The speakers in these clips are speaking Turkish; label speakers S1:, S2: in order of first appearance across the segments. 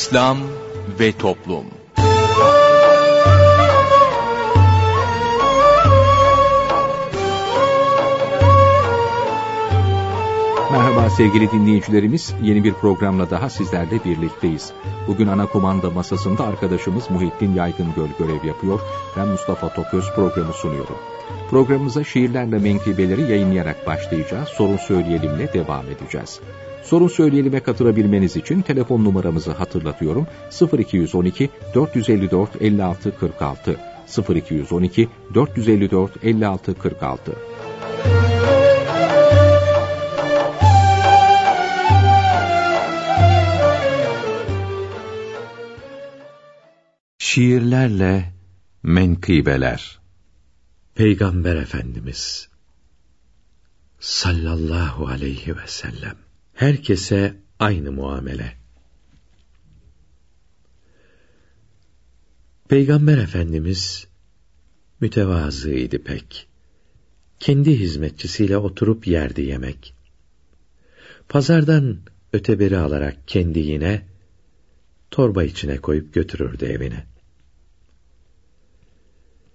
S1: İslam ve Toplum
S2: Merhaba sevgili dinleyicilerimiz, yeni bir programla daha sizlerle birlikteyiz. Bugün ana kumanda masasında arkadaşımız Muhittin Yaygıngöl görev yapıyor. Ben Mustafa Toköz programı sunuyorum. Programımıza şiirlerle menkıbeleri yayınlayarak başlayacağız. Sorun söyleyelimle devam edeceğiz. Sorun söyleyelim'e katılabilmeniz için telefon numaramızı hatırlatıyorum. 0212 454 56 46 0212 454 56 46
S3: Şiirlerle menkıbeler. Peygamber Efendimiz sallallahu aleyhi ve sellem herkese aynı muamele. Peygamber Efendimiz mütevazıydı pek. Kendi hizmetçisiyle oturup yerdi yemek. Pazardan öteberi alarak kendi yine torba içine koyup götürürdü evine.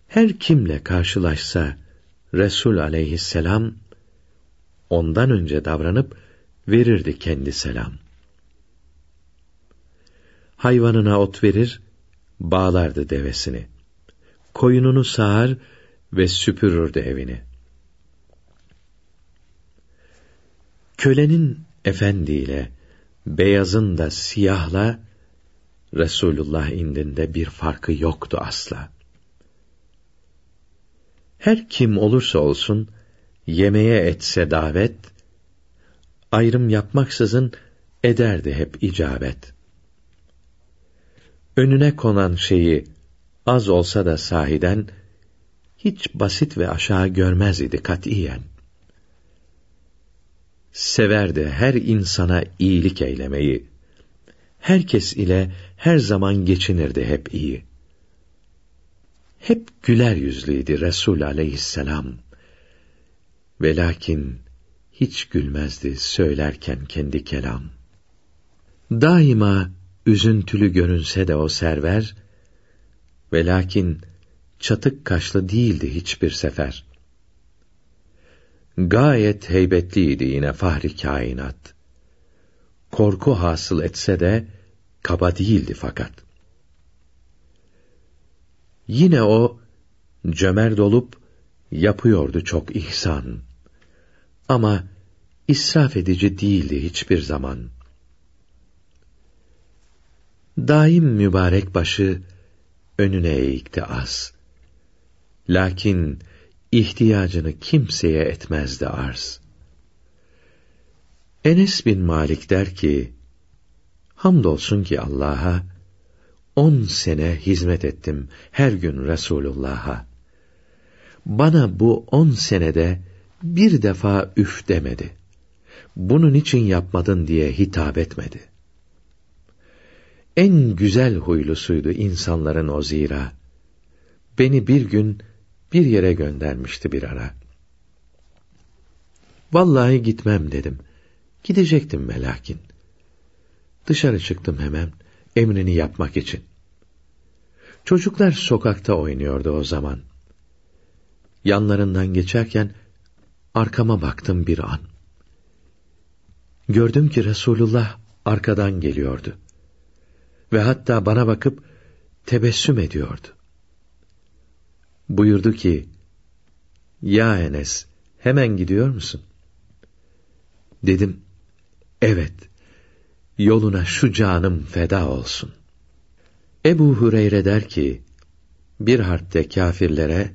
S3: Her kimle karşılaşsa Resul aleyhisselam ondan önce davranıp verirdi kendi selam. Hayvanına ot verir, bağlardı devesini. Koyununu sağar ve süpürürdü evini. Kölenin efendiyle, beyazın da siyahla, Resulullah indinde bir farkı yoktu asla. Her kim olursa olsun, yemeğe etse davet, ayrım yapmaksızın ederdi hep icabet. Önüne konan şeyi az olsa da sahiden hiç basit ve aşağı görmez idi katiyen. Severdi her insana iyilik eylemeyi. Herkes ile her zaman geçinirdi hep iyi. Hep güler yüzlüydü Resul aleyhisselam. Ve lakin hiç gülmezdi söylerken kendi kelam. Daima üzüntülü görünse de o server, ve lakin çatık kaşlı değildi hiçbir sefer. Gayet heybetliydi yine fahri kainat. Korku hasıl etse de kaba değildi fakat. Yine o cömert olup yapıyordu çok ihsan. Ama israf edici değildi hiçbir zaman. Daim mübarek başı önüne eğikti az. Lakin ihtiyacını kimseye etmezdi arz. Enes bin Malik der ki, Hamdolsun ki Allah'a, on sene hizmet ettim her gün Resulullah'a. Bana bu on senede bir defa üf demedi. Bunun için yapmadın diye hitap etmedi. En güzel huylusuydu insanların o zira. Beni bir gün bir yere göndermişti bir ara. Vallahi gitmem dedim. Gidecektim melakin. Dışarı çıktım hemen, emrini yapmak için. Çocuklar sokakta oynuyordu o zaman. Yanlarından geçerken, arkama baktım bir an. Gördüm ki Resulullah arkadan geliyordu. Ve hatta bana bakıp tebessüm ediyordu. Buyurdu ki, Ya Enes, hemen gidiyor musun? Dedim, evet, yoluna şu canım feda olsun. Ebu Hureyre der ki, bir harpte kâfirlere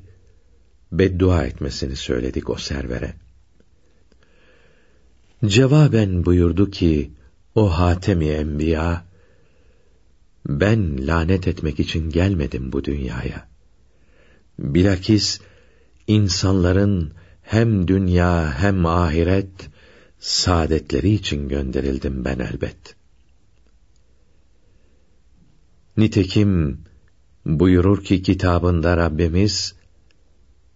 S3: beddua etmesini söyledik o servere. Cevaben buyurdu ki, o Hatemi Enbiya, ben lanet etmek için gelmedim bu dünyaya. Bilakis, insanların hem dünya hem ahiret, saadetleri için gönderildim ben elbet. Nitekim buyurur ki kitabında Rabbimiz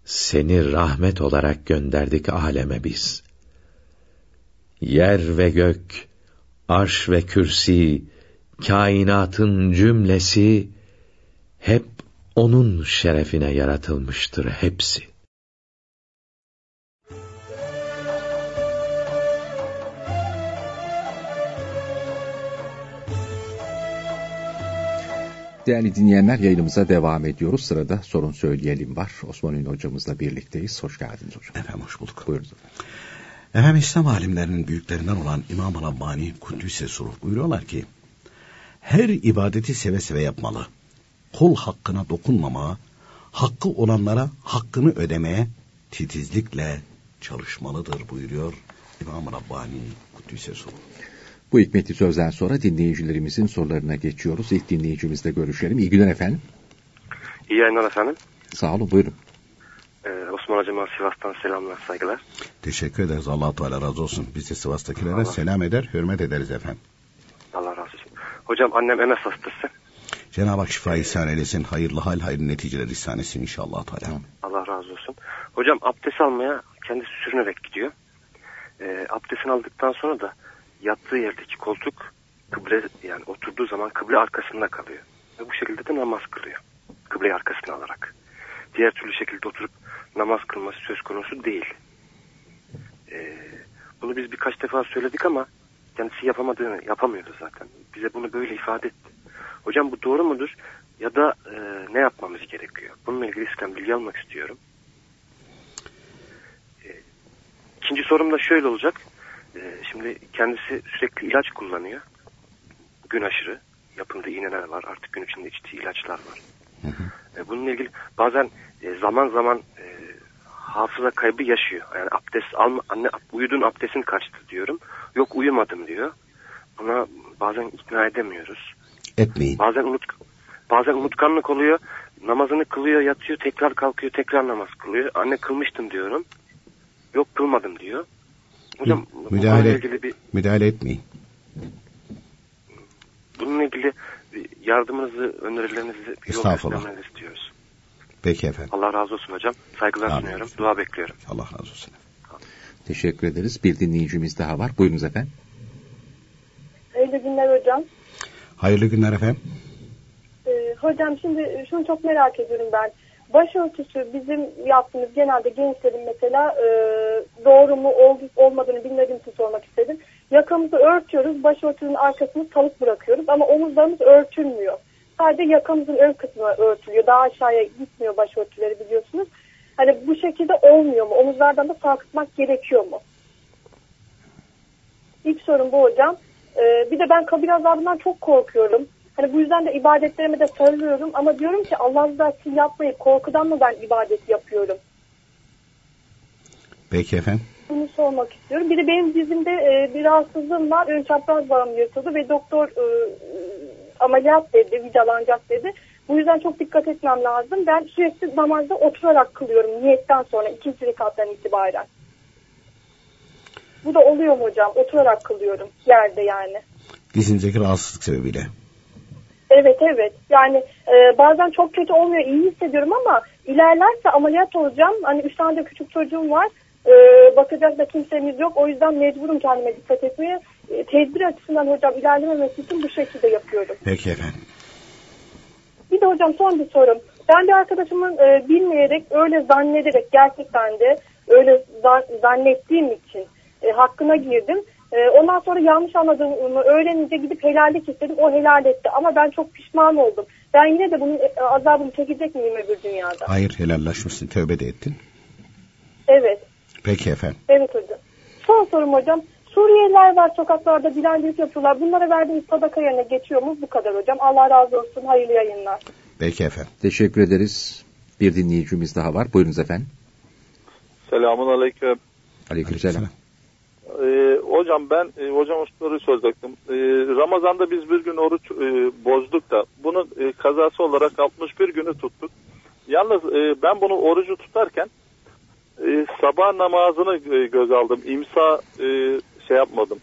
S3: seni rahmet olarak gönderdik aleme biz. Yer ve gök, arş ve kürsi, kainatın cümlesi hep onun şerefine yaratılmıştır hepsi.
S2: Değerli dinleyenler yayınımıza devam ediyoruz. Sırada sorun söyleyelim var. Osman Ünlü hocamızla birlikteyiz. Hoş geldiniz hocam.
S4: Efendim hoş bulduk.
S2: Buyurun.
S4: Efendim İslam alimlerinin büyüklerinden olan İmam Rabbani Kuddüs'e Suruh buyuruyorlar ki her ibadeti seve seve yapmalı. Kul hakkına dokunmama, hakkı olanlara hakkını ödemeye titizlikle çalışmalıdır buyuruyor İmam Rabbani Kuddüs'e Suruh.
S2: Bu hikmetli sözden sonra dinleyicilerimizin sorularına geçiyoruz. İlk dinleyicimizle görüşelim. İyi günler efendim.
S5: İyi yayınlar efendim.
S2: Sağ olun buyurun.
S5: Ee, Osman Hocama Sivas'tan selamlar, saygılar.
S4: Teşekkür ederiz. allah Teala razı olsun. Biz de Sivas'takilere
S5: Allah.
S4: selam eder, hürmet ederiz efendim.
S5: Allah razı olsun. Hocam annem MS hastası.
S4: Cenab-ı Hak şifa ihsan eylesin. Hayırlı hal, hayırlı neticeler ihsan etsin inşallah. Teala.
S5: Allah razı olsun. Hocam abdest almaya kendisi sürünerek gidiyor. Ee, abdestini aldıktan sonra da yattığı yerdeki koltuk kıble yani oturduğu zaman kıble arkasında kalıyor. Ve bu şekilde de namaz kılıyor. Kıbleyi arkasına alarak. Diğer türlü şekilde oturup namaz kılması söz konusu değil. Ee, bunu biz birkaç defa söyledik ama kendisi yapamadığını yapamıyordu zaten. Bize bunu böyle ifade etti. Hocam bu doğru mudur? Ya da e, ne yapmamız gerekiyor? Bununla ilgili sizden bilgi almak istiyorum. E, ikinci sorum da şöyle olacak. E, şimdi kendisi sürekli ilaç kullanıyor. Gün aşırı. Yapımda iğneler var. Artık gün içinde içtiği ilaçlar var. E, bununla ilgili bazen e, zaman zaman e, hafıza kaybı yaşıyor. Yani abdest alma, anne uyudun abdestin kaçtı diyorum. Yok uyumadım diyor. Buna bazen ikna edemiyoruz.
S4: Etmeyin.
S5: Bazen unut bazen unutkanlık oluyor. Namazını kılıyor, yatıyor, tekrar kalkıyor, tekrar namaz kılıyor. Anne kılmıştım diyorum. Yok kılmadım diyor. Hocam
S4: Müdahale,
S5: ilgili bir
S4: müdahale etmeyin.
S5: bununla ilgili yardımınızı, önerilerinizi,
S4: Estağfurullah.
S5: istiyoruz.
S4: Peki efendim.
S5: Allah razı olsun hocam. Saygılar
S4: Amin.
S5: sunuyorum. Dua bekliyorum.
S4: Allah razı olsun.
S2: Teşekkür ederiz. Bir dinleyicimiz daha var. Buyurunuz efendim.
S6: Hayırlı günler hocam.
S4: Hayırlı günler efendim.
S6: Ee, hocam şimdi şunu çok merak ediyorum ben. Başörtüsü bizim yaptığımız genelde gençlerin mesela e, doğru mu ol- olmadığını bilmediğim için sormak istedim. Yakamızı örtüyoruz, başörtünün arkasını salık bırakıyoruz ama omuzlarımız örtülmüyor. Sadece yakamızın ön kısmı örtülüyor. Daha aşağıya gitmiyor başörtüleri biliyorsunuz. Hani bu şekilde olmuyor mu? Omuzlardan da sarkıtmak gerekiyor mu? İlk sorum bu hocam. Ee, bir de ben kabir azabından çok korkuyorum. Hani bu yüzden de ibadetlerime de sarılıyorum. Ama diyorum ki Allah rızası için yapmayıp korkudan mı ben ibadet yapıyorum?
S4: Peki efendim.
S6: Bunu sormak istiyorum. Bir de benim dizimde e, bir rahatsızlığım var. Ön çapraz bağım yırtıldı ve doktor e, ameliyat dedi, vidalanacak dedi. Bu yüzden çok dikkat etmem lazım. Ben sürekli namazda oturarak kılıyorum niyetten sonra ikinci rekattan itibaren. Bu da oluyor mu hocam? Oturarak kılıyorum yerde yani.
S4: Dizinizdeki rahatsızlık sebebiyle.
S6: Evet evet yani e, bazen çok kötü olmuyor iyi hissediyorum ama ilerlerse ameliyat olacağım. Hani üç tane de küçük çocuğum var. E, bakacak da kimsemiz yok. O yüzden mecburum kendime dikkat etmeye. E, tedbir açısından hocam ilerlememesi için bu şekilde yapıyorum.
S4: Peki efendim.
S6: Bir de hocam son bir sorum. Ben bir arkadaşımın e, bilmeyerek öyle zannederek gerçekten de öyle za- zannettiğim için e, hakkına girdim. E, ondan sonra yanlış anladığımı öğrenince gidip helallik istedim. O helal etti ama ben çok pişman oldum. Ben yine de bunun e, azabını çekecek miyim öbür dünyada?
S4: Hayır helallaşmışsın. Tövbe de ettin.
S6: Evet.
S4: Peki efendim.
S6: Evet hocam. Son sorum hocam. Suriyeliler var sokaklarda dilencilik yapıyorlar. Bunlara verdiğiniz sadaka yerine geçiyor mu? Bu kadar hocam. Allah razı olsun. Hayırlı yayınlar.
S4: Peki efendim.
S2: Teşekkür ederiz. Bir dinleyicimiz daha var. Buyurunuz efendim.
S7: Selamun aleyküm.
S2: Aleykümselam.
S7: Ee, hocam ben e, hocam soruyu soracaktım. Ee, Ramazan'da biz bir gün oruç e, bozduk da bunun e, kazası olarak 61 günü tuttuk. Yalnız e, ben bunu orucu tutarken e, sabah namazını e, göz aldım. İmsa e, şey yapmadım.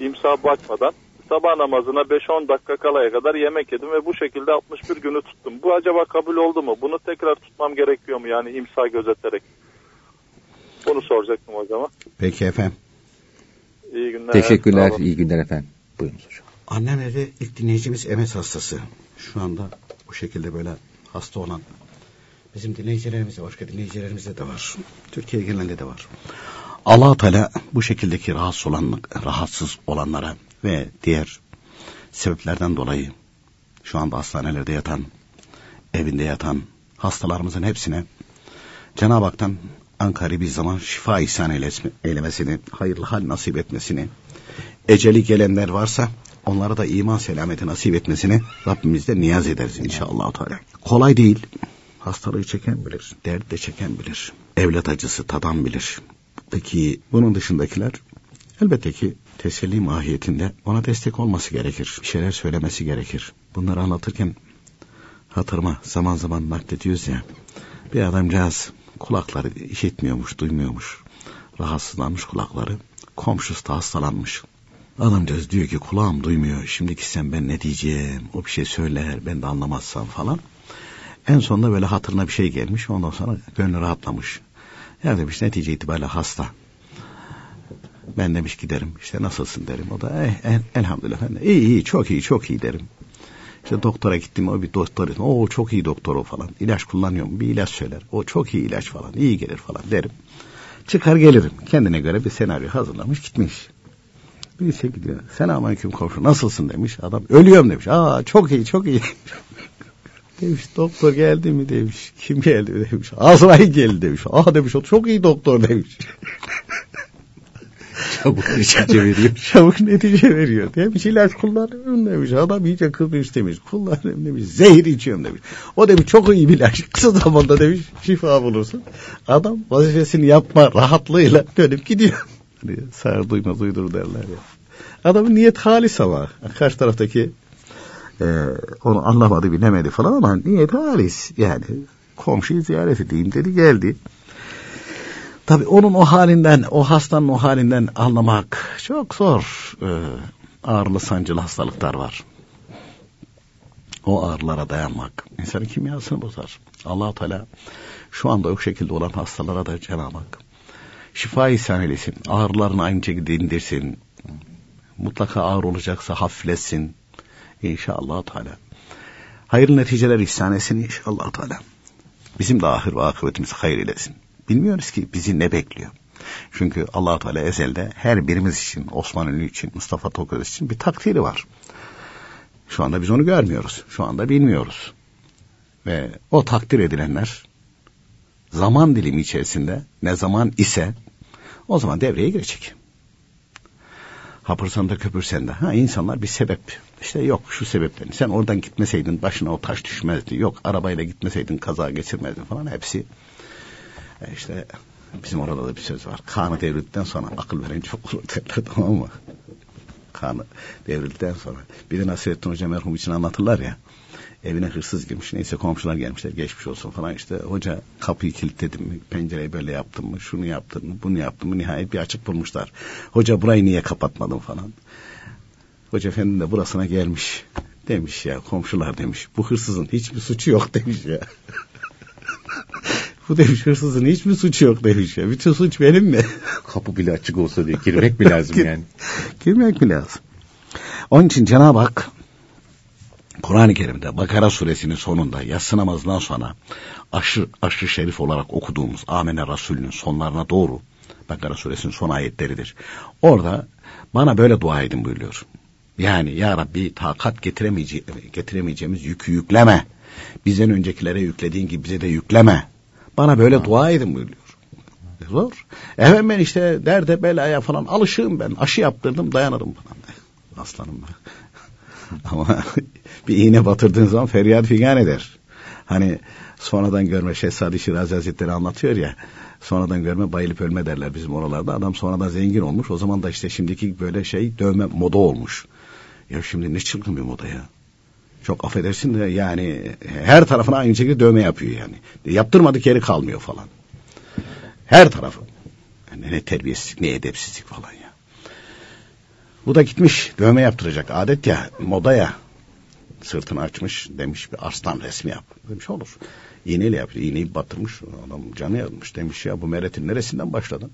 S7: İmsa bakmadan sabah namazına 5-10 dakika kalaya kadar yemek yedim ve bu şekilde 61 günü tuttum. Bu acaba kabul oldu mu? Bunu tekrar tutmam gerekiyor mu yani imsa gözeterek? Bunu soracaktım hocama.
S4: Peki efendim.
S7: İyi günler.
S2: Teşekkürler.
S7: Sağ olun.
S2: iyi günler efendim. Buyurunuz hocam.
S4: Annem evi ilk dinleyicimiz MS hastası. Şu anda bu şekilde böyle hasta olan bizim dinleyicilerimizde başka dinleyicilerimizde de var. Türkiye genelinde de var. allah Teala bu şekildeki rahatsız, olan, rahatsız olanlara ve diğer sebeplerden dolayı şu anda hastanelerde yatan, evinde yatan hastalarımızın hepsine Cenab-ı Hak'tan Ankara bir zaman şifa ihsan eylemesini, hayırlı hal nasip etmesini, eceli gelenler varsa onlara da iman selameti nasip etmesini Rabbimizde niyaz ederiz inşallah. Teala. Kolay değil. Hastalığı çeken bilir, dert de çeken bilir. Evlat acısı tadan bilir. Peki bunun dışındakiler elbette ki teselli mahiyetinde ona destek olması gerekir. Bir şeyler söylemesi gerekir. Bunları anlatırken hatırıma zaman zaman naklediyoruz ya. Bir adamcağız kulakları işitmiyormuş, duymuyormuş. Rahatsızlanmış kulakları. Komşusu da hastalanmış. Adamcağız diyor ki kulağım duymuyor. Şimdi sen ben ne diyeceğim? O bir şey söyler ben de anlamazsam falan. En sonunda böyle hatırına bir şey gelmiş. Ondan sonra gönlü rahatlamış. Ya demiş netice itibariyle hasta. Ben demiş giderim. İşte nasılsın derim. O da eh, eh, elhamdülillah. İyi iyi çok iyi çok iyi derim. İşte doktora gittim o bir doktor. O çok iyi doktor o falan. İlaç kullanıyor mu? Bir ilaç söyler. O çok iyi ilaç falan. iyi gelir falan derim. Çıkar gelirim. Kendine göre bir senaryo hazırlamış gitmiş. Bir şey gidiyor. Selamünaleyküm komşu nasılsın demiş. Adam ölüyorum demiş. Aa çok iyi çok iyi. demiş doktor geldi mi demiş. Kim geldi demiş. Azrail geldi demiş. Aa demiş o çok iyi doktor demiş.
S2: Çabuk netice veriyor.
S4: Çabuk netice veriyor. Demiş ilaç kullanıyorum demiş. Adam iyice kızmış demiş. Kullanıyorum demiş. Zehir içiyorum demiş. O demiş çok iyi bir ilaç. Kısa zamanda demiş şifa bulursun. Adam vazifesini yapma rahatlığıyla dönüp gidiyor. Hani sağır duymaz uydur derler ya. Adamın niyet halis ama. Karşı taraftaki e, onu anlamadı bilemedi falan ama niyet halis. Yani komşuyu ziyaret edeyim dedi geldi. Tabii onun o halinden, o hastanın o halinden anlamak çok zor. Ee, ağırlı sancılı hastalıklar var. O ağrılara dayanmak insanın kimyasını bozar. allah Teala şu anda o şekilde olan hastalara da Cenab-ı Hak şifa ihsan eylesin. Ağrılarını aynı şekilde indirsin. Mutlaka ağır olacaksa hafifletsin. İnşallah Teala. Hayırlı neticeler ihsan etsin inşallah Teala. Bizim de ahir ve akıbetimizi hayır eylesin. Bilmiyoruz ki bizi ne bekliyor. Çünkü allah Teala ezelde her birimiz için, Osman Ünlü için, Mustafa Toköz için bir takdiri var. Şu anda biz onu görmüyoruz. Şu anda bilmiyoruz. Ve o takdir edilenler zaman dilimi içerisinde ne zaman ise o zaman devreye girecek. Hapırsan da köpürsen de. Ha insanlar bir sebep. İşte yok şu sebepten. Sen oradan gitmeseydin başına o taş düşmezdi. Yok arabayla gitmeseydin kaza geçirmezdin falan hepsi işte bizim orada da bir söz var. Kanı devrildikten sonra akıl veren çok olur derler tamam mı? Kanı devrildikten sonra. Bir de Nasrettin Hoca merhum için anlatırlar ya. Evine hırsız girmiş. Neyse komşular gelmişler. Geçmiş olsun falan işte. Hoca kapıyı kilitledim mi? Pencereyi böyle yaptım mı? Şunu yaptım mı? Bunu yaptım mı? Nihayet bir açık bulmuşlar. Hoca burayı niye kapatmadın falan. Hoca efendi de burasına gelmiş. Demiş ya komşular demiş. Bu hırsızın hiçbir suçu yok demiş ya. Bu demiş hırsızın hiçbir suçu yok demiş ya. Bütün suç benim mi?
S2: Kapı bile açık olsa diye girmek mi lazım yani?
S4: girmek mi lazım? Onun için Cenab-ı Hak Kur'an-ı Kerim'de Bakara suresinin sonunda yatsı namazından sonra aşı, aşı şerif olarak okuduğumuz Amene Resulü'nün sonlarına doğru Bakara suresinin son ayetleridir. Orada bana böyle dua edin buyuruyor. Yani ya Rabbi takat getiremeyece getiremeyeceğimiz yükü yükleme. Bizden öncekilere yüklediğin gibi bize de yükleme. Bana böyle dua edin buyuruyor. Zor. Efendim ben işte derde belaya falan alışığım ben. Aşı yaptırdım dayanırım falan. Aslanım ben. Ama bir iğne batırdığın zaman feryat figan eder. Hani sonradan görme Şehzade Şirazi Hazretleri anlatıyor ya. Sonradan görme bayılıp ölme derler bizim oralarda. Adam sonradan zengin olmuş. O zaman da işte şimdiki böyle şey dövme moda olmuş. Ya şimdi ne çılgın bir moda ya. Çok affedersin de yani her tarafına aynı şekilde dövme yapıyor yani. Yaptırmadık yeri kalmıyor falan. Her tarafı. Yani ne terbiyesizlik ne edepsizlik falan ya. Bu da gitmiş dövme yaptıracak adet ya moda ya. sırtını açmış demiş bir arslan resmi yap. Demiş olur. İğneyle yapıyor. İğneyi batırmış. Adam canı yazmış. Demiş ya bu meretin neresinden başladın?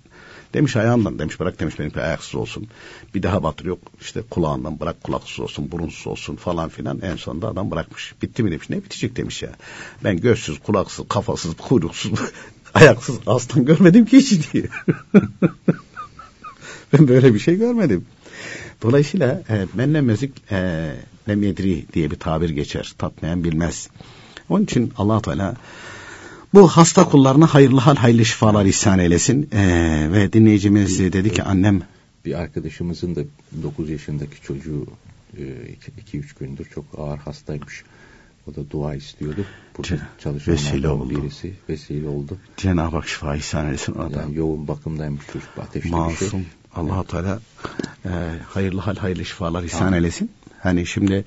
S4: Demiş ayağından. Demiş bırak demiş benimki ayaksız olsun. Bir daha batır yok. işte kulağından bırak kulaksız olsun, burunsuz olsun falan filan. En sonunda adam bırakmış. Bitti mi demiş. Ne bitecek demiş ya. Ben gözsüz, kulaksız, kafasız, kuyruksuz, ayaksız aslan görmedim ki hiç diye. ben böyle bir şey görmedim. Dolayısıyla e, menle müzik e, lem yedri diye bir tabir geçer. Tatmayan bilmez. Onun için allah Teala bu hasta kullarına hayırlı hal hayırlı şifalar ihsan eylesin. Ee, ve dinleyicimiz dedi ki annem
S2: bir arkadaşımızın da 9 yaşındaki çocuğu 2-3 e, gündür çok ağır hastaymış. O da dua istiyordu. Burada çalışan
S4: vesile oldu.
S2: birisi vesile oldu.
S4: Cenab-ı Hak şifa ihsan eylesin ona
S2: yani yoğun bakımdaymış çocuk. Ateşli
S4: Masum.
S2: bir şey.
S4: allah Teala e, hayırlı hal hayırlı şifalar ihsan eylesin. Hani şimdi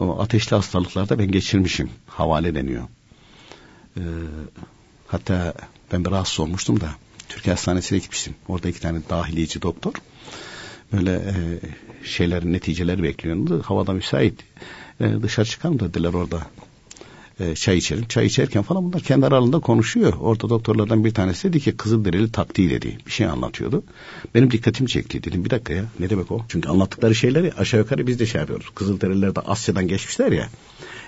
S4: ateşli hastalıklarda ben geçirmişim. Havale deniyor. Ee, hatta ben bir rahatsız olmuştum da Türkiye Hastanesi'ne gitmiştim. Orada iki tane dahiliyeci doktor. Böyle e, şeylerin neticeleri bekliyordu. Havada müsait. E, dışarı çıkalım dediler orada. E, çay içelim. Çay içerken falan bunlar kendi aralarında konuşuyor. Orada doktorlardan bir tanesi dedi ki Kızılderili taktiği dedi. Bir şey anlatıyordu. Benim dikkatimi çekti. Dedim bir dakika ya ne demek o? Çünkü anlattıkları şeyleri aşağı yukarı biz de şey yapıyoruz. Kızılderililer de Asya'dan geçmişler ya.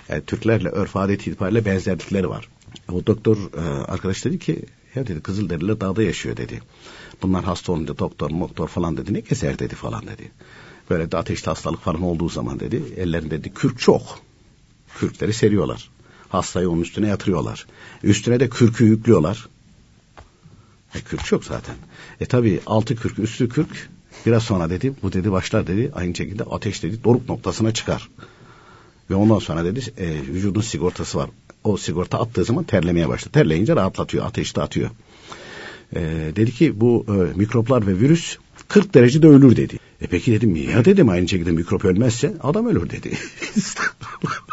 S4: Yani Türklerle örf adet itibariyle benzerlikleri var. O doktor e, arkadaş dedi ki ya dedi Kızılderililer dağda yaşıyor dedi. Bunlar hasta olunca doktor doktor falan dedi ne keser dedi falan dedi. Böyle de ateşli hastalık falan olduğu zaman dedi ellerinde dedi kürk çok. Kürkleri seriyorlar. Hastayı onun üstüne yatırıyorlar. Üstüne de kürkü yüklüyorlar. E kürk çok zaten. E tabi altı kürk üstü kürk biraz sonra dedi bu dedi başlar dedi aynı şekilde ateş dedi doruk noktasına çıkar. Ve ondan sonra dedi e, vücudun sigortası var. O sigorta attığı zaman terlemeye başladı. Terleyince rahatlatıyor, ateşte atıyor. E, dedi ki bu e, mikroplar ve virüs 40 derecede ölür dedi. E peki dedim ya dedim aynı şekilde mikrop ölmezse adam ölür dedi.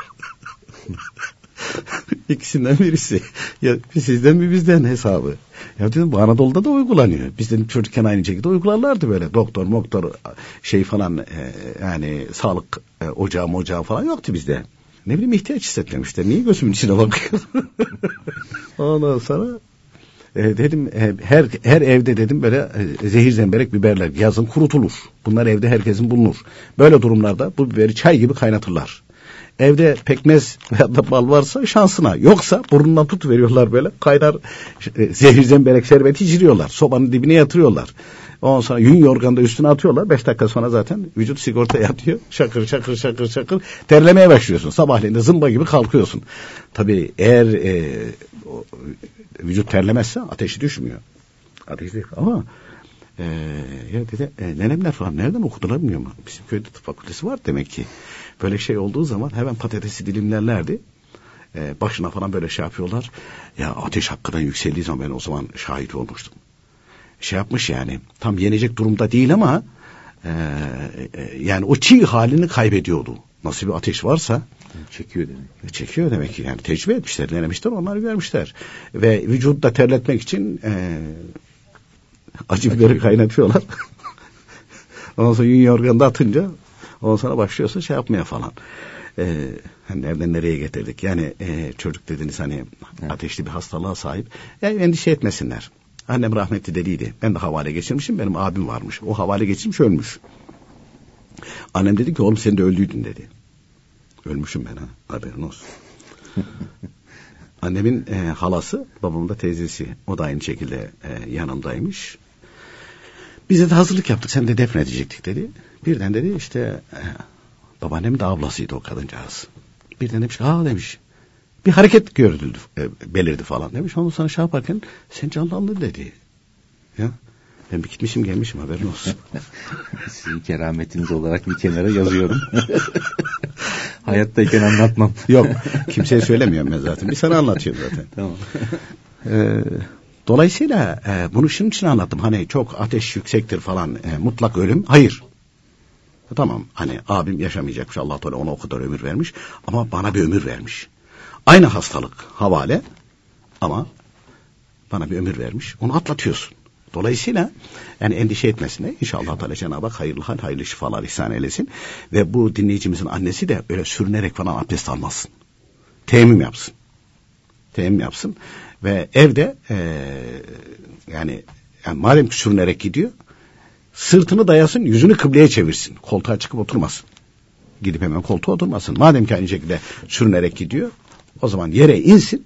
S4: İkisinden birisi. Ya sizden mi bizden hesabı. Ya dedim bu Anadolu'da da uygulanıyor. Biz dedim çocukken aynı şekilde uygularlardı böyle. Doktor, moktor şey falan e, yani sağlık e, ocağı mocağı falan yoktu bizde. Ne bileyim ihtiyaç hissetmemişler. Niye gözümün içine bakıyorsun? Ondan sonra e, dedim e, her her evde dedim böyle e, zehir zemberek biberler yazın kurutulur. Bunlar evde herkesin bulunur. Böyle durumlarda bu biberi çay gibi kaynatırlar. Evde pekmez veya da bal varsa şansına. Yoksa burnundan tut veriyorlar böyle. Kaynar e, zehir zemberek şerbeti içiriyorlar. Sobanın dibine yatırıyorlar. Ondan sonra yün yorganı da üstüne atıyorlar. Beş dakika sonra zaten vücut sigorta yatıyor. Şakır şakır şakır şakır. Terlemeye başlıyorsun. Sabahleyin de zımba gibi kalkıyorsun. Tabii eğer e, o, vücut terlemezse ateşi düşmüyor. Ateşi ama e, ya dedi, e, nenemler falan nereden okudular bilmiyorum. Bizim köyde tıp fakültesi var demek ki. Böyle şey olduğu zaman hemen patatesi dilimlerlerdi. E, başına falan böyle şey yapıyorlar. Ya ateş hakikaten yükseldiği zaman ben o zaman şahit olmuştum. Şey yapmış yani tam yenecek durumda değil ama e, e, yani o çiğ halini kaybediyordu. Nasıl bir ateş varsa
S2: çekiyor demek.
S4: Çekiyor demek ki yani tecrübe etmişler, denemişler, onlar görmüşler. Ve vücutta terletmek için e, acı biberi kaynatıyorlar. Ondan sonra yün yorganı atınca ondan sonra başlıyorsa şey yapmaya falan. Ee, hani nereden nereye getirdik? Yani e, çocuk dediniz hani evet. ateşli bir hastalığa sahip. Yani endişe etmesinler. Annem rahmetli deliydi. Ben de havale geçirmişim. Benim abim varmış. O havale geçirmiş ölmüş. Annem dedi ki oğlum sen de öldüydün dedi. Ölmüşüm ben ha. Haberin olsun. Annemin e, halası, babamın da teyzesi. O da aynı şekilde e, yanımdaymış. Bize de hazırlık yaptık. Sen de defnedecektik dedi. Birden dedi işte babaannem de ablasıydı o kadıncağız. Birden demiş aa demiş. Bir hareket görüldü, e, belirdi falan demiş. Ondan sonra şey yaparken sen canlandın dedi. Ya ben bir gitmişim gelmişim haberin olsun.
S2: Sizin kerametiniz olarak bir kenara yazıyorum. Hayattayken anlatmam.
S4: Yok kimseye söylemiyorum ben zaten. Bir sana anlatıyorum zaten.
S2: tamam.
S4: Ee, dolayısıyla e, bunu şunun için anlattım. Hani çok ateş yüksektir falan e, mutlak ölüm. Hayır. Tamam hani abim yaşamayacakmış Allah Teala ona o kadar ömür vermiş ama bana bir ömür vermiş. Aynı hastalık havale ama bana bir ömür vermiş. Onu atlatıyorsun. Dolayısıyla yani endişe etmesine inşallah Teala Cenab-ı Hak hayırlı hal, hayırlı şifalar ihsan eylesin. Ve bu dinleyicimizin annesi de öyle sürünerek falan abdest almasın. Teyemmüm yapsın. Teyemmüm yapsın. Ve evde ee, yani, yani madem ki sürünerek gidiyor sırtını dayasın yüzünü kıbleye çevirsin. Koltuğa çıkıp oturmasın. Gidip hemen koltuğa oturmasın. Madem ki aynı şekilde sürünerek gidiyor o zaman yere insin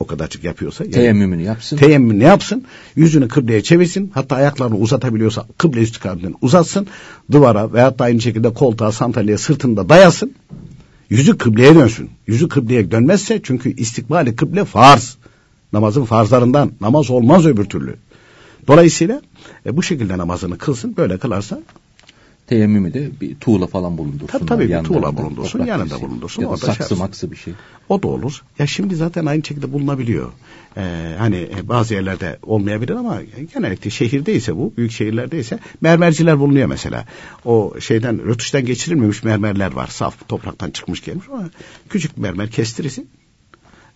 S4: o kadarcık yapıyorsa. Yani,
S2: teyemmümünü yapsın.
S4: Teyemmümünü yapsın. Yüzünü kıbleye çevirsin. Hatta ayaklarını uzatabiliyorsa kıble istikametini uzatsın. Duvara veyahut da aynı şekilde koltuğa, sandalyeye sırtında dayasın. Yüzü kıbleye dönsün. Yüzü kıbleye dönmezse çünkü istikbali kıble farz. Namazın farzlarından. Namaz olmaz öbür türlü. Dolayısıyla e, bu şekilde namazını kılsın. Böyle kılarsa
S2: Teyemmümü de bir tuğla falan bulundursun.
S4: Tabii tabii bir tuğla bulundursun, yanında bulundursun.
S2: Ya da saksı şey maksı bir şey.
S4: O da olur. Ya şimdi zaten aynı şekilde bulunabiliyor. Ee, hani e, bazı yerlerde olmayabilir ama genellikle şehirdeyse bu, büyük şehirlerdeyse mermerciler bulunuyor mesela. O şeyden, rötuştan geçirilmemiş mermerler var. Saf topraktan çıkmış gelmiş ama küçük mermer kestirirsin.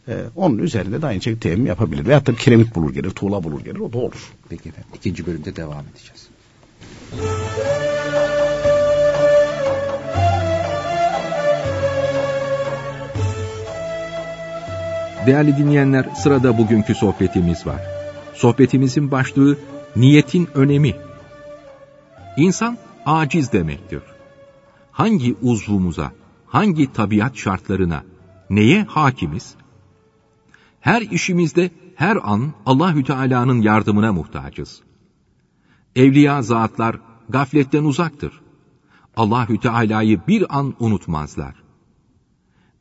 S4: Ee, onun üzerinde de aynı şekilde teyemmüm yapabilir. Veyahut da kiremit bulur gelir, tuğla bulur gelir. O da olur.
S2: Peki efendim. İkinci bölümde devam edeceğiz. Değerli dinleyenler, sırada bugünkü sohbetimiz var. Sohbetimizin başlığı niyetin önemi. İnsan aciz demektir. Hangi uzvumuza, hangi tabiat şartlarına, neye hakimiz? Her işimizde her an Allahü Teala'nın yardımına muhtacız. Evliya zatlar gafletten uzaktır. Allahü Teala'yı bir an unutmazlar.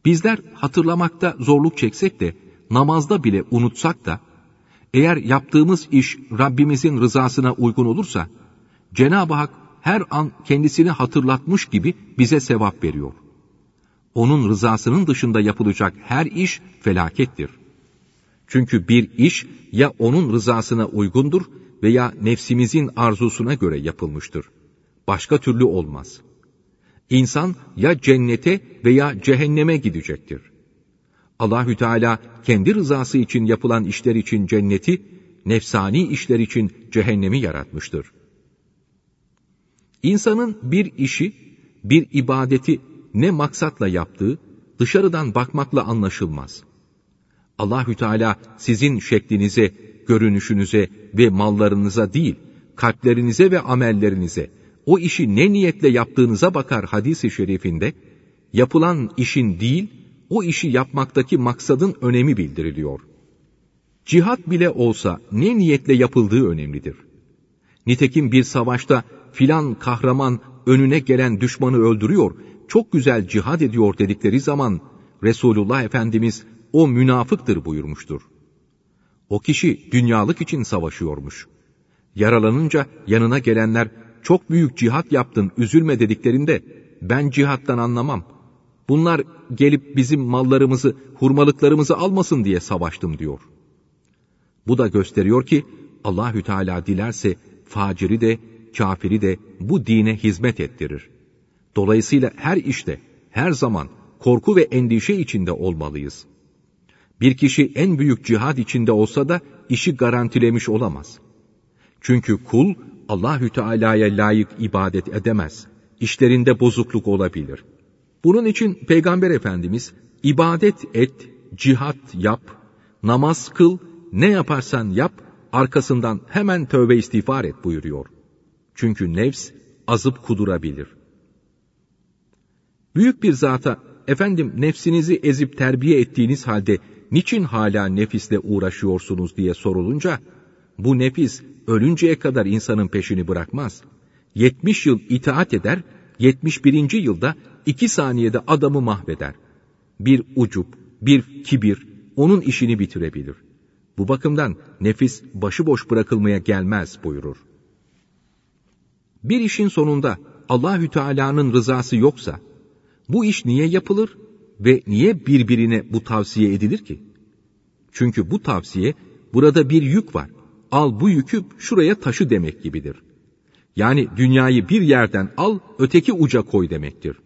S2: Bizler hatırlamakta zorluk çeksek de, namazda bile unutsak da, eğer yaptığımız iş Rabbimizin rızasına uygun olursa, Cenab-ı Hak her an kendisini hatırlatmış gibi bize sevap veriyor. Onun rızasının dışında yapılacak her iş felakettir. Çünkü bir iş ya onun rızasına uygundur veya nefsimizin arzusuna göre yapılmıştır. Başka türlü olmaz.'' İnsan ya cennete veya cehenneme gidecektir. Allahü Teala kendi rızası için yapılan işler için cenneti, nefsani işler için cehennemi yaratmıştır. İnsanın bir işi, bir ibadeti ne maksatla yaptığı dışarıdan bakmakla anlaşılmaz. Allahü Teala sizin şeklinize, görünüşünüze ve mallarınıza değil, kalplerinize ve amellerinize, o işi ne niyetle yaptığınıza bakar hadisi şerifinde, yapılan işin değil, o işi yapmaktaki maksadın önemi bildiriliyor. Cihat bile olsa ne niyetle yapıldığı önemlidir. Nitekim bir savaşta filan kahraman önüne gelen düşmanı öldürüyor, çok güzel cihad ediyor dedikleri zaman Resulullah Efendimiz o münafıktır buyurmuştur. O kişi dünyalık için savaşıyormuş. Yaralanınca yanına gelenler çok büyük cihat yaptın üzülme dediklerinde ben cihattan anlamam. Bunlar gelip bizim mallarımızı, hurmalıklarımızı almasın diye savaştım diyor. Bu da gösteriyor ki Allahü Teala dilerse faciri de, kafiri de bu dine hizmet ettirir. Dolayısıyla her işte, her zaman korku ve endişe içinde olmalıyız. Bir kişi en büyük cihad içinde olsa da işi garantilemiş olamaz. Çünkü kul Allahü Teala'ya layık ibadet edemez. İşlerinde bozukluk olabilir. Bunun için Peygamber Efendimiz ibadet et, cihat yap, namaz kıl, ne yaparsan yap, arkasından hemen tövbe istiğfar et buyuruyor. Çünkü nefs azıp kudurabilir. Büyük bir zata, efendim nefsinizi ezip terbiye ettiğiniz halde niçin hala nefisle uğraşıyorsunuz diye sorulunca, bu nefis ölünceye kadar insanın peşini bırakmaz. 70 yıl itaat eder, 71. yılda iki saniyede adamı mahveder. Bir ucup, bir kibir onun işini bitirebilir. Bu bakımdan nefis başıboş bırakılmaya gelmez buyurur. Bir işin sonunda Allahü Teala'nın rızası yoksa bu iş niye yapılır ve niye birbirine bu tavsiye edilir ki? Çünkü bu tavsiye burada bir yük var al bu yükü şuraya taşı demek gibidir. Yani dünyayı bir yerden al, öteki uca koy demektir.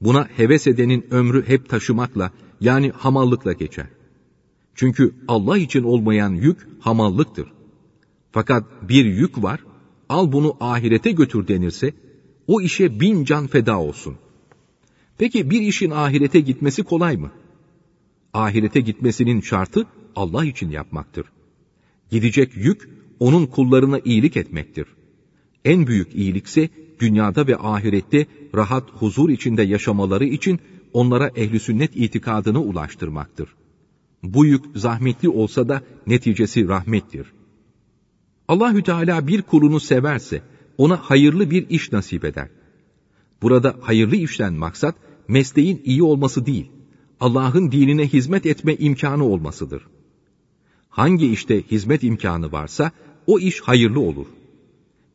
S2: Buna heves edenin ömrü hep taşımakla, yani hamallıkla geçer. Çünkü Allah için olmayan yük hamallıktır. Fakat bir yük var, al bunu ahirete götür denirse, o işe bin can feda olsun. Peki bir işin ahirete gitmesi kolay mı? Ahirete gitmesinin şartı Allah için yapmaktır. Gidecek yük, onun kullarına iyilik etmektir. En büyük iyilikse dünyada ve ahirette rahat huzur içinde yaşamaları için onlara ehli sünnet itikadını ulaştırmaktır. Bu yük zahmetli olsa da neticesi rahmettir. Allahü Teala bir kulunu severse ona hayırlı bir iş nasip eder. Burada hayırlı işten maksat mesleğin iyi olması değil, Allah'ın dinine hizmet etme imkanı olmasıdır. Hangi işte hizmet imkanı varsa o iş hayırlı olur.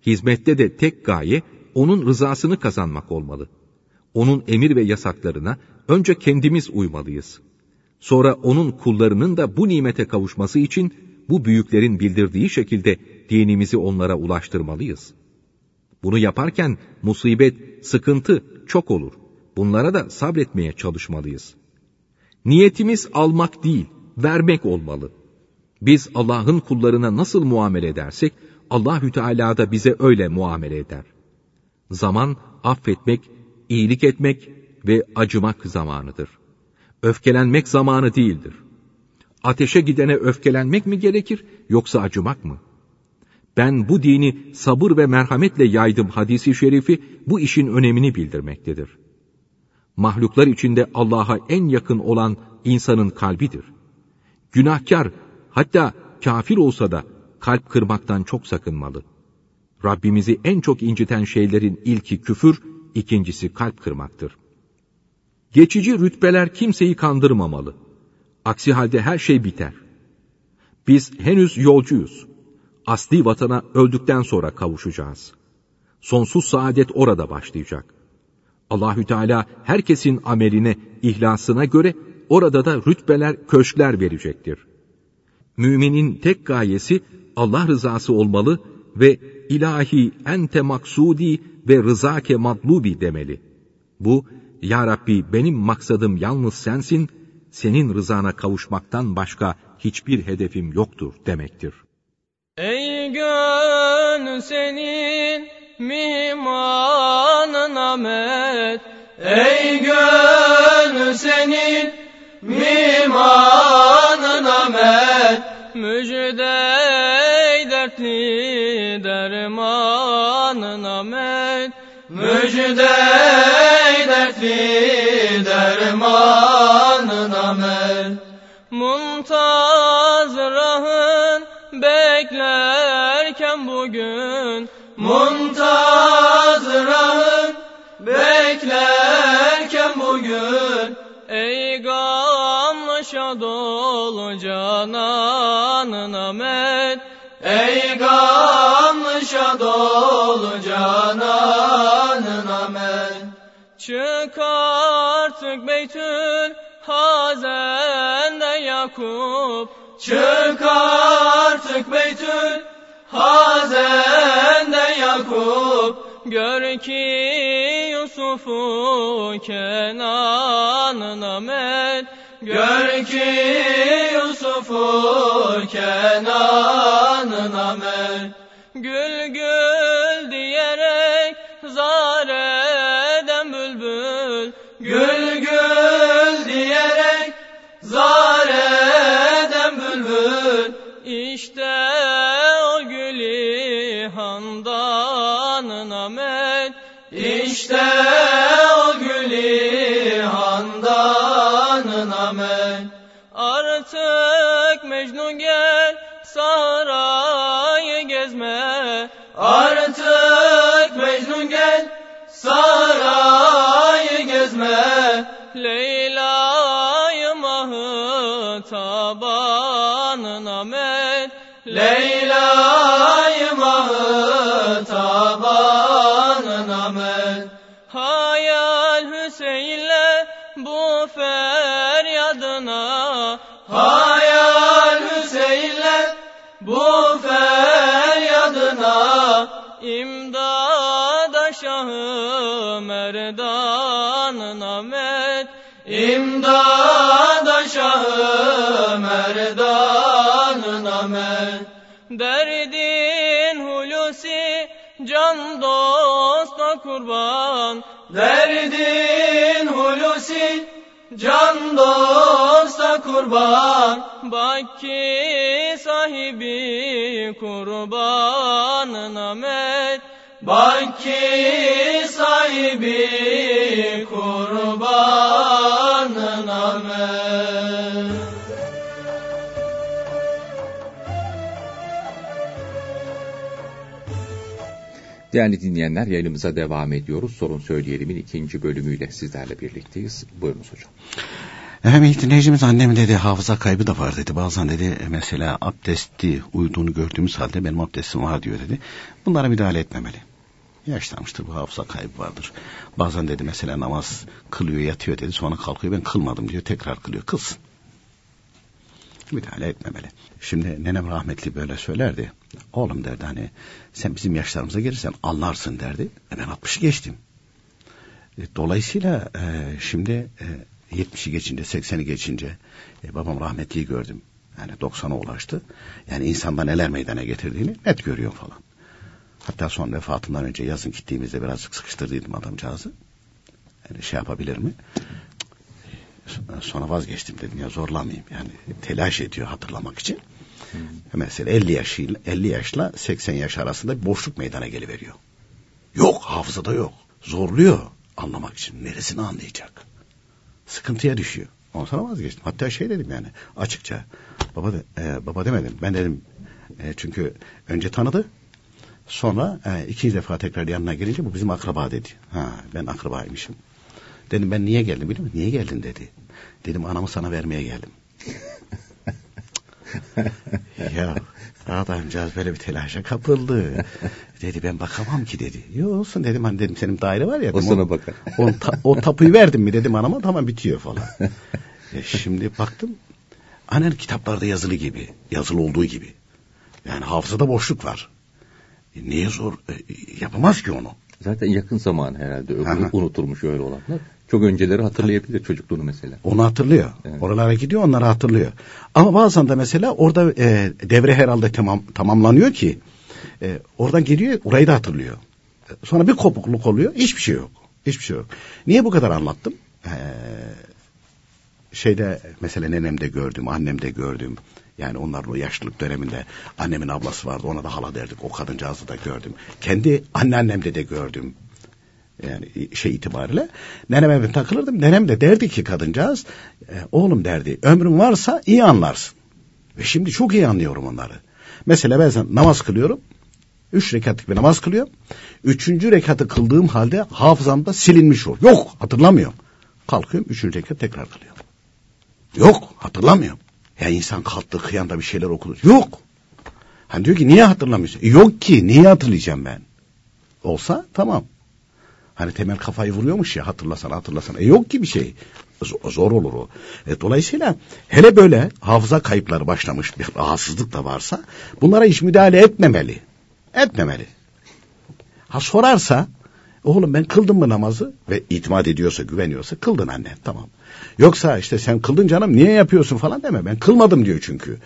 S2: Hizmette de tek gaye onun rızasını kazanmak olmalı. Onun emir ve yasaklarına önce kendimiz uymalıyız. Sonra onun kullarının da bu nimete kavuşması için bu büyüklerin bildirdiği şekilde dinimizi onlara ulaştırmalıyız. Bunu yaparken musibet, sıkıntı çok olur. Bunlara da sabretmeye çalışmalıyız. Niyetimiz almak değil, vermek olmalı. Biz Allah'ın kullarına nasıl muamele edersek, Allahü Teala da bize öyle muamele eder. Zaman affetmek, iyilik etmek ve acımak zamanıdır. Öfkelenmek zamanı değildir. Ateşe gidene öfkelenmek mi gerekir yoksa acımak mı? Ben bu dini sabır ve merhametle yaydım hadisi şerifi bu işin önemini bildirmektedir. Mahluklar içinde Allah'a en yakın olan insanın kalbidir. Günahkar hatta kafir olsa da kalp kırmaktan çok sakınmalı. Rabbimizi en çok inciten şeylerin ilki küfür, ikincisi kalp kırmaktır. Geçici rütbeler kimseyi kandırmamalı. Aksi halde her şey biter. Biz henüz yolcuyuz. Asli vatana öldükten sonra kavuşacağız. Sonsuz saadet orada başlayacak. Allahü Teala herkesin ameline, ihlasına göre orada da rütbeler, köşkler verecektir. Müminin tek gayesi Allah rızası olmalı ve ilahi ente maksudi ve rızake madlubi demeli. Bu, Ya Rabbi benim maksadım yalnız sensin, senin rızana kavuşmaktan başka hiçbir hedefim yoktur demektir.
S8: Ey gönül senin mihmanın Ahmet Ey gönül senin mihmanın Ahmet Müjde dertli dermanın Ahmet Müjde dertli dermanın Ahmet Muntazırahın şadolu cananın Ahmet Ey gamlı şadolu cananın Ahmet Çık artık Beytül Hazen'de Yakup. Çık artık Beytül Hazen'de Yakup. Gör ki Yusuf'u Kenan'ın Ahmet Gör ki Yusuf'u Kenan'ın Ahmet Gül gül bu feryadına. Hayal Hüseyin'le bu feryadına. İmdada Şahı Merdan'ın Ahmet İmdada Şahı Merdan'ın Ahmet Derdi can dosta kurban. Derdin hulusi can dosta kurban Bak sahibi kurbanın Ahmet Bak sahibi kurbanın Ahmet
S2: Değerli dinleyenler yayınımıza devam ediyoruz. Sorun Söyleyelim'in ikinci bölümüyle sizlerle birlikteyiz. Buyurunuz hocam.
S4: Efendim dinleyicimiz annem dedi hafıza kaybı da var dedi. Bazen dedi mesela abdesti uyuduğunu gördüğümüz halde benim abdestim var diyor dedi. Bunlara müdahale etmemeli. Yaşlanmıştır bu hafıza kaybı vardır. Bazen dedi mesela namaz kılıyor yatıyor dedi sonra kalkıyor ben kılmadım diyor tekrar kılıyor kılsın. Müdahale etmemeli. Şimdi nenem rahmetli böyle söylerdi. Oğlum derdi hani sen bizim yaşlarımıza gelirsen anlarsın derdi. E ben 60'ı geçtim. Dolayısıyla e, şimdi e, 70'i geçince 80'i geçince e, babam rahmetliyi gördüm. Yani 90'a ulaştı. Yani insanda neler meydana getirdiğini net görüyor falan. Hatta son vefatından önce yazın gittiğimizde birazcık sıkıştırdıydım adamcağızı. Yani şey yapabilir mi? Sonra vazgeçtim dedim ya zorlamayayım. Yani telaş ediyor hatırlamak için. Hmm. Mesela 50 yaşıyla 50 yaşla 80 yaş arasında bir boşluk meydana geliveriyor. Yok hafızada yok. Zorluyor anlamak için. Neresini anlayacak? Sıkıntıya düşüyor. Ondan sonra vazgeçtim. Hatta şey dedim yani açıkça. Baba de, e, baba demedim. Ben dedim e, çünkü önce tanıdı. Sonra e, ikinci defa tekrar yanına gelince bu bizim akraba dedi. Ha ben akrabaymışım. Dedim ben niye geldim biliyor musun? Niye geldin dedi. Dedim anamı sana vermeye geldim. ya adamcağız böyle bir telaşa kapıldı. Dedi ben bakamam ki dedi. Yok olsun dedim hani dedim senin daire var ya.
S2: O sana bakar.
S4: O, ta, o tapuyu verdim mi dedim anama tamam bitiyor falan. e şimdi baktım annen kitaplarda yazılı gibi. Yazılı olduğu gibi. Yani hafızada boşluk var. E, niye zor? E, yapamaz ki onu.
S2: Zaten yakın zaman herhalde öbürü unutulmuş öyle olanlar. Çok önceleri hatırlayabilir çocukluğunu mesela.
S4: Onu hatırlıyor. Evet. Oralara gidiyor onları hatırlıyor. Ama bazen de mesela orada e, devre herhalde tamam tamamlanıyor ki e, oradan geliyor orayı da hatırlıyor. Sonra bir kopukluk oluyor hiçbir şey yok. Hiçbir şey yok. Niye bu kadar anlattım? Ee, şeyde mesela nenemde gördüm, annemde gördüm. Yani onların o yaşlılık döneminde annemin ablası vardı ona da hala derdik. O kadıncağızı da gördüm. Kendi anneannemde de gördüm. Yani şey itibariyle neneme ben takılırdım. Nenem de derdi ki kadıncağız e, oğlum derdi ömrün varsa iyi anlarsın. Ve şimdi çok iyi anlıyorum onları. Mesela ben namaz kılıyorum. Üç rekatlık bir namaz kılıyorum. Üçüncü rekatı kıldığım halde hafızamda silinmiş ol. Yok hatırlamıyorum. Kalkıyorum üçüncü rekat tekrar kılıyorum. Yok hatırlamıyorum. Ya insan kalktı kıyanda bir şeyler okudu. Yok. Hani diyor ki niye hatırlamıyorsun? E, yok ki niye hatırlayacağım ben? Olsa tamam. Hani temel kafayı vuruyormuş ya hatırlasana hatırlasana. E yok ki bir şey. Z- zor olur o. E, dolayısıyla hele böyle hafıza kayıpları başlamış bir rahatsızlık da varsa bunlara hiç müdahale etmemeli. Etmemeli. Ha sorarsa oğlum ben kıldım mı namazı ve itimat ediyorsa güveniyorsa kıldın anne tamam. Yoksa işte sen kıldın canım niye yapıyorsun falan deme ben kılmadım diyor çünkü.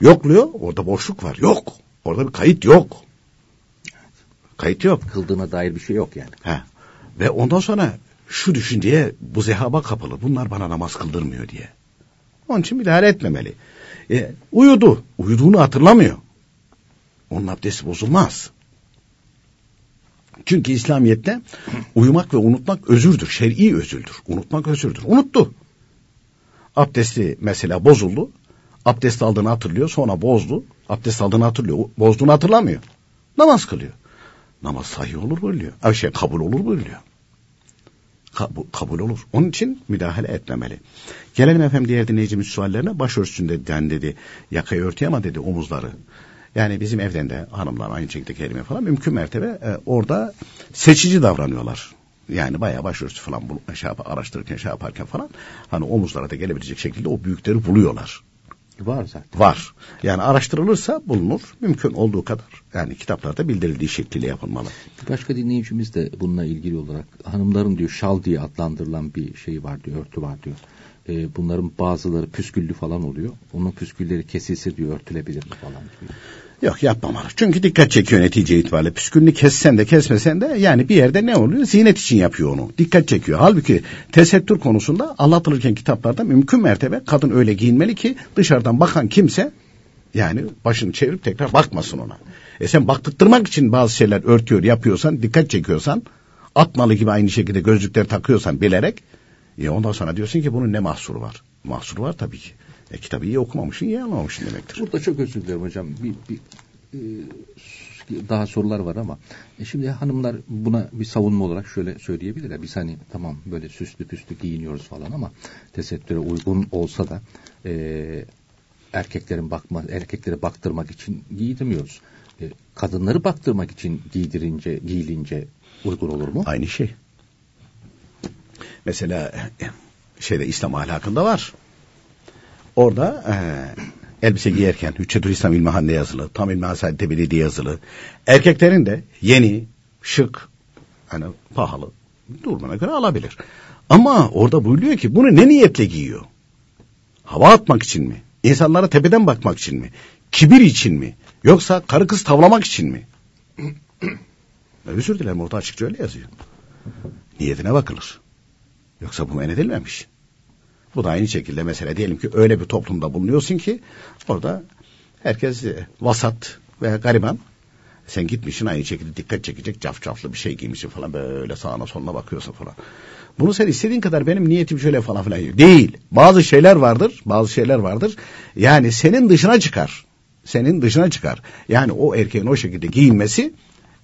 S4: Yokluyor orada boşluk var yok. Orada bir kayıt yok. Kayıt yok.
S2: Kıldığına dair bir şey yok yani.
S4: He. Ve ondan sonra şu düşünceye bu zehaba kapılı. Bunlar bana namaz kıldırmıyor diye. Onun için müdahale etmemeli. E, uyudu. Uyuduğunu hatırlamıyor. Onun abdesti bozulmaz. Çünkü İslamiyet'te uyumak ve unutmak özürdür. Şer'i özürdür. Unutmak özürdür. Unuttu. Abdesti mesela bozuldu. Abdest aldığını hatırlıyor. Sonra bozdu. Abdest aldığını hatırlıyor. Bozduğunu hatırlamıyor. Namaz kılıyor. Namaz sahih olur buyuruyor. Ay şey kabul olur buyuruyor. Kabul, kabul olur. Onun için müdahale etmemeli. Gelelim efendim diğer dinleyicimiz suallerine. Başörtüsünden dedi. Yakayı örtüyor ama dedi omuzları. Yani bizim evden de hanımlar aynı şekilde kelime falan mümkün mertebe e, orada seçici davranıyorlar. Yani bayağı başörtüsü falan bu, şey yap, araştırırken şey yaparken falan hani omuzlara da gelebilecek şekilde o büyükleri buluyorlar.
S2: Var zaten.
S4: Var. Yani araştırılırsa bulunur. Mümkün olduğu kadar. Yani kitaplarda bildirildiği şekliyle yapılmalı.
S2: Başka dinleyicimiz de bununla ilgili olarak hanımların diyor şal diye adlandırılan bir şey var diyor, örtü var diyor. Ee, bunların bazıları püsküllü falan oluyor. Onun püskülleri kesilse diyor örtülebilir mi falan gibi.
S4: Yok yapmamalı. Çünkü dikkat çekiyor netice itibariyle. Püskülünü kessen de kesmesen de yani bir yerde ne oluyor? Zinet için yapıyor onu. Dikkat çekiyor. Halbuki tesettür konusunda anlatılırken kitaplarda mümkün mertebe kadın öyle giyinmeli ki dışarıdan bakan kimse yani başını çevirip tekrar bakmasın ona. E sen baktırtmak için bazı şeyler örtüyor yapıyorsan dikkat çekiyorsan atmalı gibi aynı şekilde gözlükler takıyorsan bilerek e ondan sonra diyorsun ki bunun ne mahsuru var? Mahsuru var tabii ki. E kitabı iyi okumamışsın, iyi anlamamışsın demektir.
S2: Burada çok özür dilerim hocam. Bir, bir e, daha sorular var ama e şimdi hanımlar buna bir savunma olarak şöyle söyleyebilirler. Biz hani tamam böyle süslü püslü giyiniyoruz falan ama tesettüre uygun olsa da e, erkeklerin bakma erkekleri baktırmak için giydirmiyoruz. E, kadınları baktırmak için giydirince giyilince uygun olur mu?
S4: Aynı şey. Mesela şeyde İslam ahlakında var. Orada e, elbise giyerken Hüccetül İslam İlmihan'da yazılı, tam İlmihan Saadet'te diye yazılı. Erkeklerin de yeni, şık, hani pahalı durumuna göre alabilir. Ama orada buyuruyor ki bunu ne niyetle giyiyor? Hava atmak için mi? İnsanlara tepeden bakmak için mi? Kibir için mi? Yoksa karı kız tavlamak için mi? Özür dilerim orada açıkça öyle yazıyor. Niyetine bakılır. Yoksa bu men edilmemiş. Bu da aynı şekilde mesela diyelim ki öyle bir toplumda bulunuyorsun ki orada herkes e, vasat veya gariban. Sen gitmişsin aynı şekilde dikkat çekecek cafcaflı bir şey giymişsin falan böyle sağına soluna bakıyorsun falan. Bunu sen istediğin kadar benim niyetim şöyle falan filan değil. Bazı şeyler vardır, bazı şeyler vardır. Yani senin dışına çıkar. Senin dışına çıkar. Yani o erkeğin o şekilde giyinmesi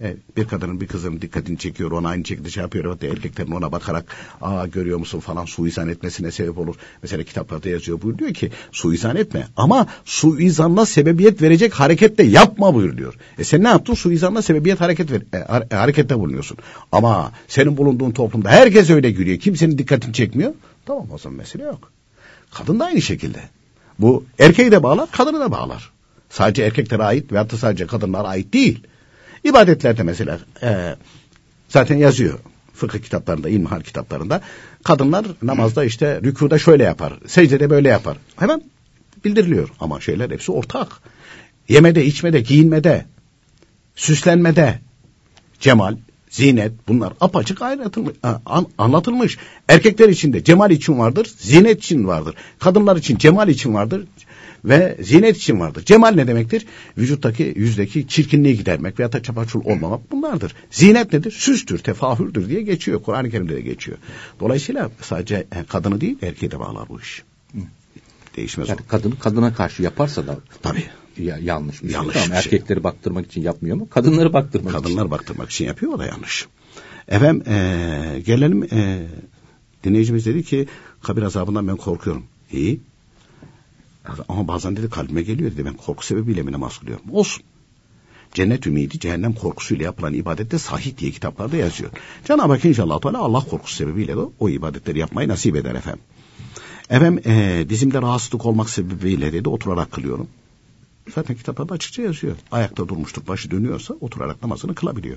S4: e, bir kadının bir kızın dikkatini çekiyor ona aynı şekilde şey yapıyor hatta erkeklerin ona bakarak aa görüyor musun falan suizan etmesine sebep olur. Mesela kitaplarda yazıyor buyuruyor ki suizan etme ama suizanla sebebiyet verecek hareketle yapma buyuruyor. E sen ne yaptın suizanla sebebiyet hareket ver, e, e, harekette bulunuyorsun. Ama senin bulunduğun toplumda herkes öyle gülüyor kimsenin dikkatini çekmiyor. Tamam o zaman mesele yok. Kadın da aynı şekilde. Bu erkeği de bağlar kadını da bağlar. Sadece erkeklere ait veyahut da sadece kadınlara ait değil. İbadetlerde mesela e, zaten yazıyor fıkıh kitaplarında, ilmihal kitaplarında kadınlar namazda işte rükuda şöyle yapar, secdede böyle yapar. Hemen bildiriliyor ama şeyler hepsi ortak. Yemede, içmede, giyinmede, süslenmede, cemal, zinet bunlar apaçık anlatılmış. Erkekler için de cemal için vardır, zinet için vardır. Kadınlar için cemal için vardır, ve zinet için vardır. Cemal ne demektir? Vücuttaki, yüzdeki çirkinliği gidermek veya da çapaçul olmamak bunlardır. Zinet nedir? Süstür, tefahürdür diye geçiyor. Kur'an-ı Kerim'de de geçiyor. Dolayısıyla sadece kadını değil erkeği de bağlar bu iş. Değişmez
S2: yani o. Kadın kadına karşı yaparsa da
S4: tabii
S2: ya, yanlış bir
S4: şey. yanlış
S2: şey. Tamam, şey. erkekleri baktırmak için yapmıyor mu? Kadınları baktırmak
S4: Kadınlar için. Kadınlar baktırmak için yapıyor o da yanlış. Efendim ee, gelelim ee, dinleyicimiz dedi ki kabir azabından ben korkuyorum. İyi ama bazen dedi kalbime geliyor dedi ben korku sebebiyle mi namaz kılıyorum? Olsun. Cennet ümidi cehennem korkusuyla yapılan ibadette sahih diye kitaplarda yazıyor. Cenab-ı Hak inşallah Teala Allah korkusu sebebiyle de o ibadetleri yapmayı nasip eder efendim. Efendim e, dizimde rahatsızlık olmak sebebiyle dedi oturarak kılıyorum. Zaten kitaplarda açıkça yazıyor. Ayakta durmuştur, başı dönüyorsa oturarak namazını kılabiliyor.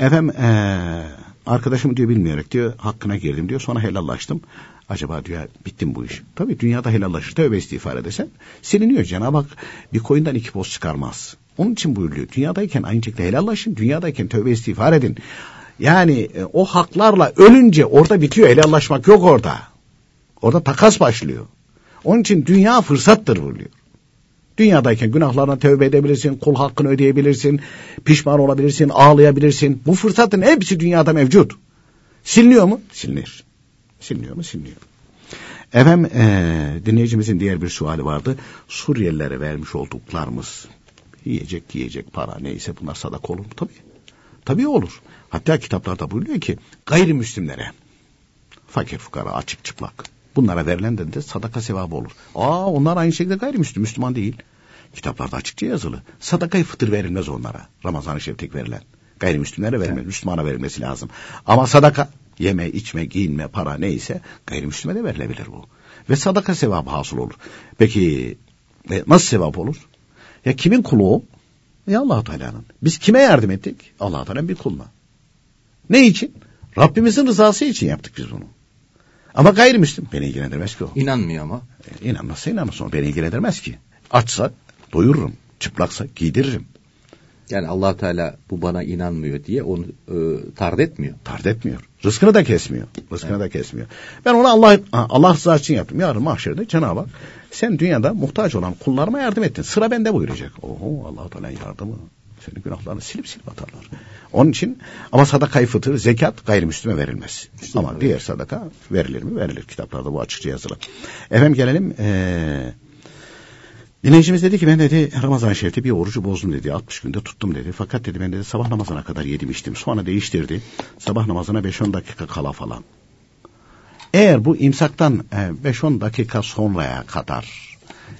S4: Efendim ee, arkadaşım diyor bilmeyerek diyor hakkına girdim diyor. Sonra helallaştım. Acaba diyor bittim bu iş. Tabii dünyada helallaşır tövbe istiğfar edesen siliniyor. Cenab-ı Hak bir koyundan iki poz çıkarmaz. Onun için buyuruyor. Dünyadayken aynı şekilde helallaşın. Dünyadayken tövbe istiğfar edin. Yani e, o haklarla ölünce orada bitiyor. Helallaşmak yok orada. Orada takas başlıyor. Onun için dünya fırsattır buyuruyor. Dünyadayken günahlarına tövbe edebilirsin, kul hakkını ödeyebilirsin, pişman olabilirsin, ağlayabilirsin. Bu fırsatın hepsi dünyada mevcut. Siliniyor mu? Silinir. Siliniyor mu? Siliniyor. Efendim ee, dinleyicimizin diğer bir suali vardı. Suriyelilere vermiş olduklarımız yiyecek yiyecek para neyse bunlar sadaka olur mu? Tabii. Tabii olur. Hatta kitaplarda buyuruyor ki gayrimüslimlere fakir fukara açık çıplak Bunlara verilen de, sadaka sevabı olur. Aa onlar aynı şekilde gayrimüslim, Müslüman değil. Kitaplarda açıkça yazılı. Sadakayı fıtır verilmez onlara. Ramazan-ı Şerif'teki verilen. Gayrimüslimlere verilmez. Evet. Müslümana verilmesi lazım. Ama sadaka yeme, içme, giyinme, para neyse gayrimüslime de verilebilir bu. Ve sadaka sevabı hasıl olur. Peki e, nasıl sevap olur? Ya kimin kulu o? Ya allah Teala'nın. Biz kime yardım ettik? allah Teala'nın bir kuluna. Ne için? Rabbimizin rızası için yaptık biz bunu. Ama gayrimüslim beni ilgilendirmez ki o.
S2: İnanmıyor ama.
S4: E, inanmazsa inanmasın beni ilgilendirmez ki. Açsa doyururum. Çıplaksa giydiririm.
S1: Yani allah Teala bu bana inanmıyor diye onu e, tard etmiyor.
S4: Tard etmiyor. Rızkını da kesmiyor. Rızkını da kesmiyor. Ben onu Allah Allah rızası için yaptım. Yarın mahşerde Cenab-ı Hak sen dünyada muhtaç olan kullarıma yardım ettin. Sıra bende buyuracak. Oho allah Teala'nın yardımı. Senin günahlarını silip silip atarlar. Onun için ama sadakayı fıtır, zekat gayrimüslime verilmez. İşte ama evet. diğer sadaka verilir mi? Verilir. Kitaplarda bu açıkça yazılı. Efendim gelelim ee, Dinleyicimiz dedi ki ben dedi Ramazan-ı Şerif'te bir orucu bozdum dedi. 60 günde tuttum dedi. Fakat dedi ben dedi sabah namazına kadar yedim içtim. Sonra değiştirdi. Sabah namazına 5-10 dakika kala falan. Eğer bu imsaktan 5-10 dakika sonraya kadar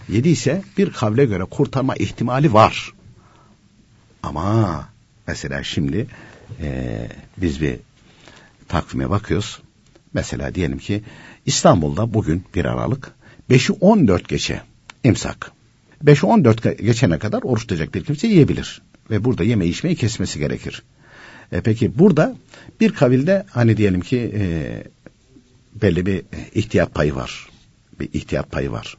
S4: yediyse bir kavle göre kurtarma ihtimali var. Ama mesela şimdi e, biz bir takvime bakıyoruz. Mesela diyelim ki İstanbul'da bugün bir Aralık 5'i 14 geçe imsak. 5'i 14 geçene kadar oruç tutacak bir kimse yiyebilir. Ve burada yeme içmeyi kesmesi gerekir. E peki burada bir kavilde hani diyelim ki e, belli bir ihtiyat payı var. Bir ihtiyat payı var.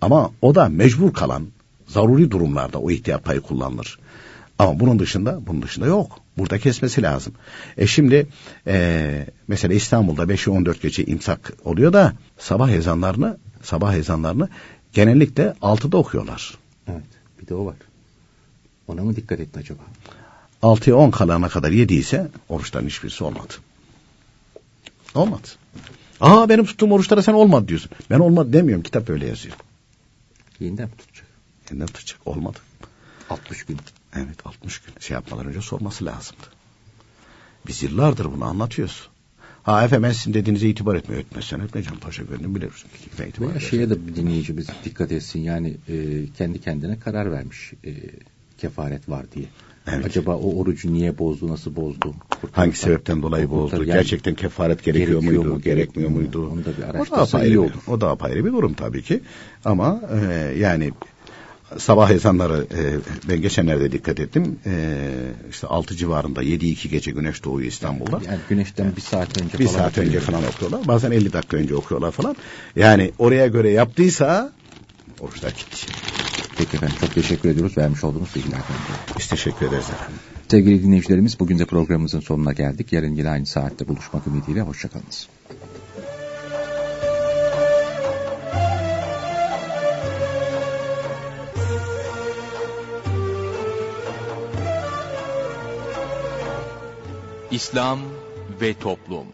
S4: Ama o da mecbur kalan zaruri durumlarda o ihtiyat payı kullanılır. Ama bunun dışında bunun dışında yok. Burada kesmesi lazım. E şimdi e, mesela İstanbul'da 5'i 14 gece imsak oluyor da sabah ezanlarını sabah ezanlarını genellikle 6'da okuyorlar.
S1: Evet. Bir de o var. Ona mı dikkat ettin acaba?
S4: 6'ya 10 kalana kadar yediyse oruçların hiçbirisi olmadı. Olmadı. Aa benim tuttuğum oruçlara sen olmadı diyorsun. Ben olmadı demiyorum. Kitap öyle yazıyor.
S1: Yeniden mi tutacak?
S4: Yeniden tutacak. Olmadı.
S1: 60 gün.
S4: Evet 60 gün. Şey yapmadan önce sorması lazımdı. Biz yıllardır bunu anlatıyoruz. Ha efendim sizin dediğinize itibar etmiyor. Etmezsen etmeyeceğim. Paşa gönlüm biliyorsun.
S1: Veya şeye de bir dinleyicimiz dikkat etsin. Yani e, kendi kendine karar vermiş. E, kefaret var diye. Evet. Acaba o orucu niye bozdu, nasıl bozdu?
S4: Kurtarsa, Hangi sebepten dolayı bozdu? Yani, Gerçekten kefaret gerekiyor, gerekiyor muydu, mu, gerekmiyor muydu? Onu da bir o da apayrı, bir, o da apayrı bir durum tabii ki. Ama e, yani sabah ezanları e, ben geçenlerde dikkat ettim. E, işte 6 civarında 7-2 gece güneş doğuyor İstanbul'da.
S1: Yani güneşten bir saat önce
S4: bir falan saat önce falan okuyorlar. Bazen 50 dakika önce okuyorlar falan. Yani oraya göre yaptıysa oruçlar gitti.
S1: Peki efendim çok teşekkür ediyoruz vermiş olduğunuz bilgilerden.
S4: Biz teşekkür ederiz efendim.
S1: Sevgili dinleyicilerimiz bugün de programımızın sonuna geldik. Yarın yine aynı saatte buluşmak ümidiyle hoşçakalınız.
S2: İslam ve Toplum